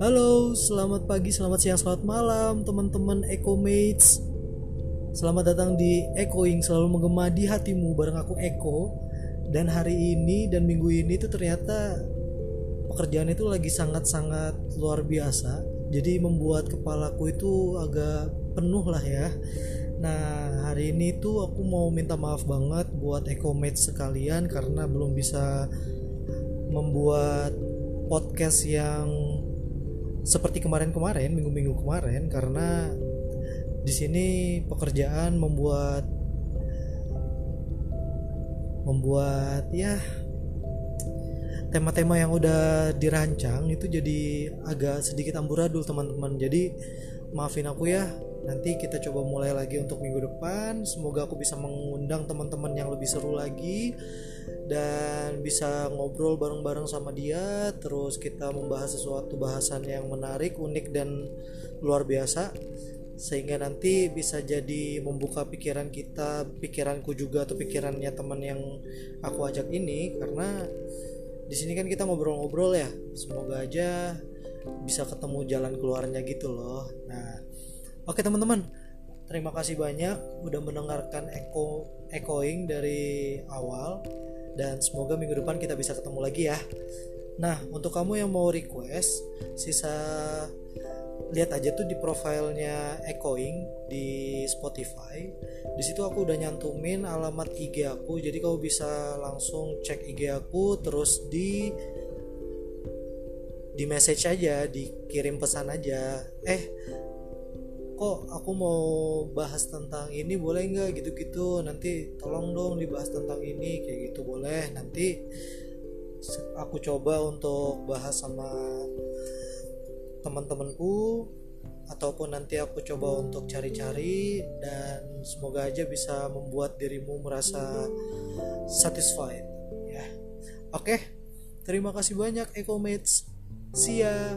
Halo, selamat pagi, selamat siang, selamat malam teman-teman Eco Mates. Selamat datang di Echoing selalu menggema di hatimu bareng aku Eko. Dan hari ini dan minggu ini tuh ternyata pekerjaan itu lagi sangat-sangat luar biasa. Jadi membuat kepalaku itu agak penuh lah ya. Nah, hari ini tuh aku mau minta maaf banget buat Eco Mates sekalian karena belum bisa membuat podcast yang seperti kemarin-kemarin minggu-minggu kemarin karena di sini pekerjaan membuat membuat ya tema-tema yang udah dirancang itu jadi agak sedikit amburadul teman-teman. Jadi maafin aku ya. Nanti kita coba mulai lagi untuk minggu depan. Semoga aku bisa mengundang teman-teman yang lebih seru lagi dan bisa ngobrol bareng-bareng sama dia. Terus kita membahas sesuatu bahasan yang menarik unik dan luar biasa. Sehingga nanti bisa jadi membuka pikiran kita pikiranku juga atau pikirannya teman yang aku ajak ini. Karena di sini kan kita ngobrol-ngobrol ya. Semoga aja bisa ketemu jalan keluarnya gitu loh nah Oke teman-teman, terima kasih banyak udah mendengarkan Echo Echoing dari awal dan semoga minggu depan kita bisa ketemu lagi ya. Nah, untuk kamu yang mau request, sisa lihat aja tuh di profilnya Echoing di Spotify. Di situ aku udah nyantumin alamat IG aku, jadi kamu bisa langsung cek IG aku terus di di message aja, dikirim pesan aja. Eh, kok aku mau bahas tentang ini boleh nggak? Gitu-gitu. Nanti tolong dong dibahas tentang ini kayak gitu boleh. Nanti aku coba untuk bahas sama teman-temanku ataupun nanti aku coba untuk cari-cari dan semoga aja bisa membuat dirimu merasa satisfied ya. Oke terima kasih banyak Eco Mates see ya